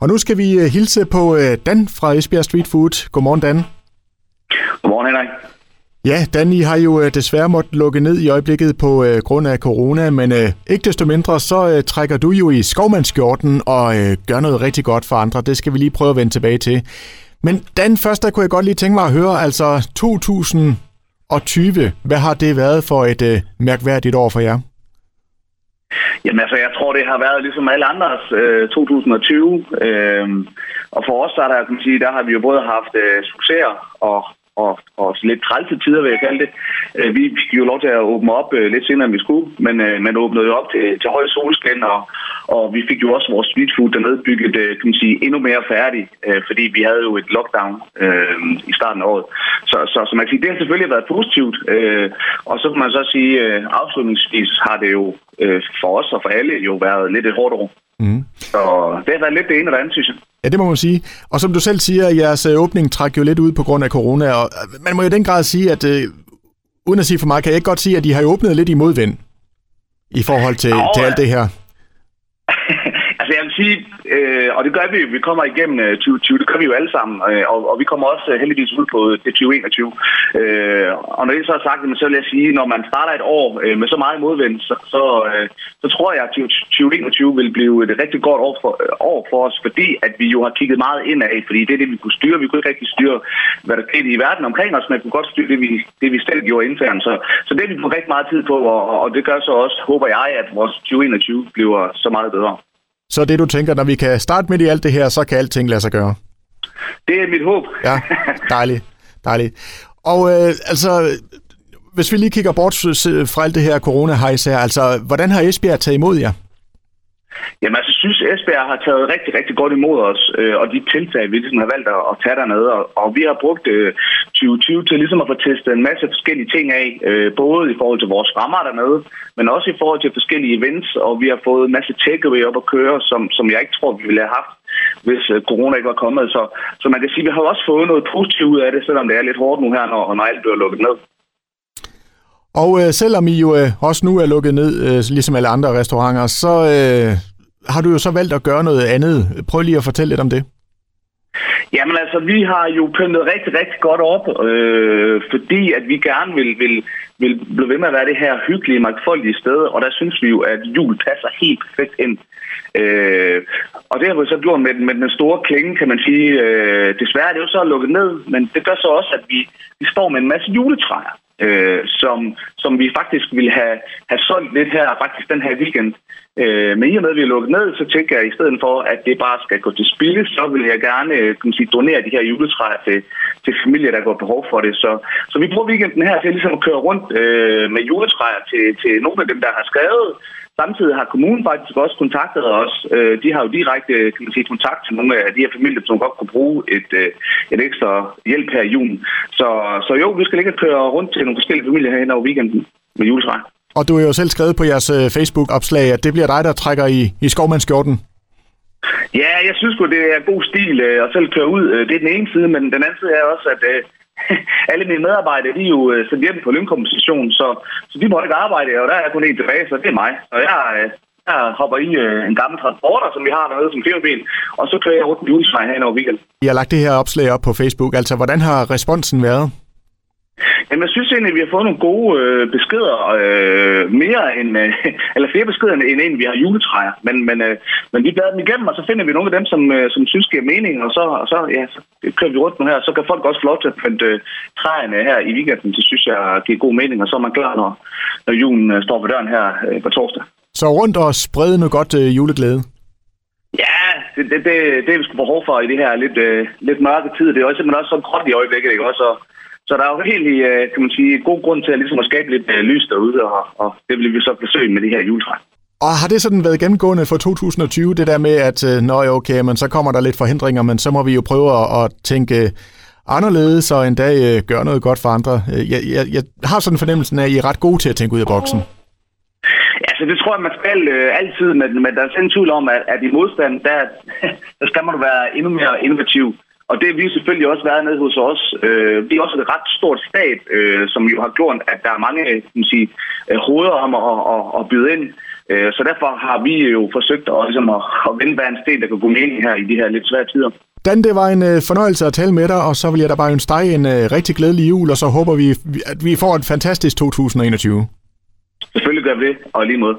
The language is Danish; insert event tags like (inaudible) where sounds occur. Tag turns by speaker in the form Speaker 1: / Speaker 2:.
Speaker 1: Og nu skal vi hilse på Dan fra Esbjerg Street Food. Godmorgen, Dan.
Speaker 2: Godmorgen, Henrik.
Speaker 1: Ja, Dan, I har jo desværre måttet lukke ned i øjeblikket på grund af corona, men ikke desto mindre, så trækker du jo i skovmandskjorten og gør noget rigtig godt for andre. Det skal vi lige prøve at vende tilbage til. Men Dan, først der kunne jeg godt lige tænke mig at høre, altså 2020, hvad har det været for et mærkværdigt år for jer?
Speaker 2: Jamen altså, jeg tror, det har været ligesom alle andres øh, 2020. Øh, og for os, der, der, kan man sige, der har vi jo både haft øh, succeser og, og, og lidt trælse tider, vil jeg kalde det. Øh, vi fik jo lov til at åbne op øh, lidt senere, end vi skulle, men øh, man åbnede jo op til, til høj solskin, og, og vi fik jo også vores street food dernede bygget kan man sige, endnu mere færdig, fordi vi havde jo et lockdown øh, i starten af året. Så, så, så man kan sige, det har selvfølgelig været positivt, øh, og så kan man så sige, øh, afslutningsvis har det jo øh, for os og for alle jo været lidt et hårdt år. Mm. Så det har været lidt det ene og det andet, synes jeg.
Speaker 1: Ja, det må man sige. Og som du selv siger, jeres øh, åbning træk jo lidt ud på grund af corona, og øh, man må jo i den grad sige, at øh, uden at sige for meget, kan jeg ikke godt sige, at de har åbnet lidt i modvind i forhold til, oh, til alt det her
Speaker 2: altså jeg vil sige, øh, og det gør vi vi kommer igennem øh, 2020, det gør vi jo alle sammen, øh, og, og vi kommer også øh, heldigvis ud på øh, det 2021. Øh, og når det så er sagt, så vil jeg sige, når man starter et år øh, med så meget modvind, så, så, øh, så tror jeg, at 2021 vil blive et rigtig godt år for, øh, år for os, fordi at vi jo har kigget meget indad, fordi det er det, vi kunne styre. Vi kunne ikke rigtig styre, hvad der skete i verden omkring os, men vi kunne godt styre det, vi, det, vi selv gjorde internt. Så, så det har vi brugt rigtig meget tid på, og, og det gør så også, håber jeg, at vores 2021 bliver så meget bedre.
Speaker 1: Så det du tænker, når vi kan starte midt i alt det her, så kan alting lade sig gøre?
Speaker 2: Det er mit håb.
Speaker 1: ja, dejligt. dejligt. Og øh, altså, hvis vi lige kigger bort fra alt det her corona her, altså, hvordan har Esbjerg taget imod jer?
Speaker 2: Jamen altså, jeg synes, Esbjerg har taget rigtig, rigtig godt imod os, øh, og de tiltag, vi ligesom har valgt at, at tage dernede. Og, og vi har brugt øh, 2020 til ligesom at få testet en masse forskellige ting af, øh, både i forhold til vores rammer dernede, men også i forhold til forskellige events, og vi har fået en masse takeaway op at køre, som, som jeg ikke tror, vi ville have haft, hvis øh, corona ikke var kommet. Så, så man kan sige, at vi har også fået noget positivt ud af det, selvom det er lidt hårdt nu her, når, når alt bliver lukket ned.
Speaker 1: Og øh, selvom I jo øh, også nu er lukket ned, øh, ligesom alle andre restauranter, så øh, har du jo så valgt at gøre noget andet. Prøv lige at fortælle lidt om det.
Speaker 2: Jamen altså, vi har jo pyntet rigtig, rigtig godt op, øh, fordi at vi gerne vil, vil, vil blive ved med at være det her hyggelige, magtfoldige sted, og der synes vi jo, at jul passer helt perfekt ind. Øh, og det har vi så gjort med, med den store klinge, kan man sige. Øh, desværre er det jo så lukket ned, men det gør så også, at vi, vi står med en masse juletræer øh, som, som vi faktisk ville have, have solgt lidt her, faktisk den her weekend. Øh, men i og med, at vi er lukket ned, så tænker jeg, at i stedet for, at det bare skal gå til spil, så vil jeg gerne øh, kan sige, donere de her juletræer til, til familier, der går behov for det. Så, så vi bruger weekenden her til ligesom at køre rundt øh, med juletræer til, til nogle af dem, der har skrevet Samtidig har kommunen faktisk også kontaktet os. Øh, de har jo direkte kan man sige, kontakt til nogle af de her familier, som godt kunne bruge et, øh, et ekstra hjælp her i julen. Så, så jo, vi skal ikke køre rundt til nogle forskellige familier herhen over weekenden med juletræ.
Speaker 1: Og du har jo selv skrevet på jeres øh, Facebook-opslag, at det bliver dig, der trækker i, i skovmandskjorten.
Speaker 2: Ja, jeg synes jo, det er god stil at selv køre ud. Det er den ene side, men den anden side er også, at (laughs) alle mine medarbejdere, de er jo øh, sendt hjem på lønkompensation, så, så de må ikke arbejde, og der er kun en tilbage, så det er mig. Og jeg, øh, jeg hopper i øh, en gammel transporter, som vi har dernede som firmabil, og så kører jeg rundt i julesvej her over weekenden.
Speaker 1: I har lagt det her opslag op på Facebook, altså hvordan har responsen været?
Speaker 2: Jamen, jeg synes egentlig, at vi har fået nogle gode øh, beskeder, øh, mere end, øh, (laughs) eller flere beskeder end, end vi har juletræer. Men, men, øh, men vi bladrer dem igennem, og så finder vi nogle af dem, som, øh, som synes giver mening, og så, og så, ja, så kører vi rundt nu her. Så kan folk også få lov til at pynte øh, træerne her i weekenden. Det synes jeg giver god mening, og så er man klar, når, når julen øh, står på døren her øh, på torsdag.
Speaker 1: Så rundt og sprede nu godt øh, juleglæde.
Speaker 2: Ja, det, det, det, det er vi sgu behov for i det her lidt, øh, lidt mørke tid. Det er også simpelthen også så gråt i øjeblikket, ikke? Også, så der er jo helt øh, kan man sige, god grund til at, ligesom at skabe lidt øh, lys derude, og, og det vil vi så besøge med det her juletræ.
Speaker 1: Og har det sådan været gennemgående for 2020, det der med, at øh, når jeg okay, men så kommer der lidt forhindringer, men så må vi jo prøve at, tænke anderledes og en dag gøre noget godt for andre. Jeg, jeg, jeg har sådan en fornemmelse af, at I er ret gode til at tænke ud af boksen.
Speaker 2: Ja, så det tror jeg, man skal øh, altid, men, men der er sådan en tvivl om, at, at i modstand, der, (laughs) der skal man være endnu mere innovativ. Og det har vi selvfølgelig også været nede hos os. Øh, vi er også et ret stort stat, øh, som jo har gjort, at der er mange kan sige, øh, hoveder om at, at, at byde ind. Øh, så derfor har vi jo forsøgt at, ligesom at, at vinde hver en sten, der kan gå mening her i de her lidt svære tider.
Speaker 1: Dan, det var en øh, fornøjelse at tale med dig, og så vil jeg da bare ønske dig en øh, rigtig glædelig jul, og så håber vi, at vi får et fantastisk 2021.
Speaker 2: Selvfølgelig gør vi det, og lige måde.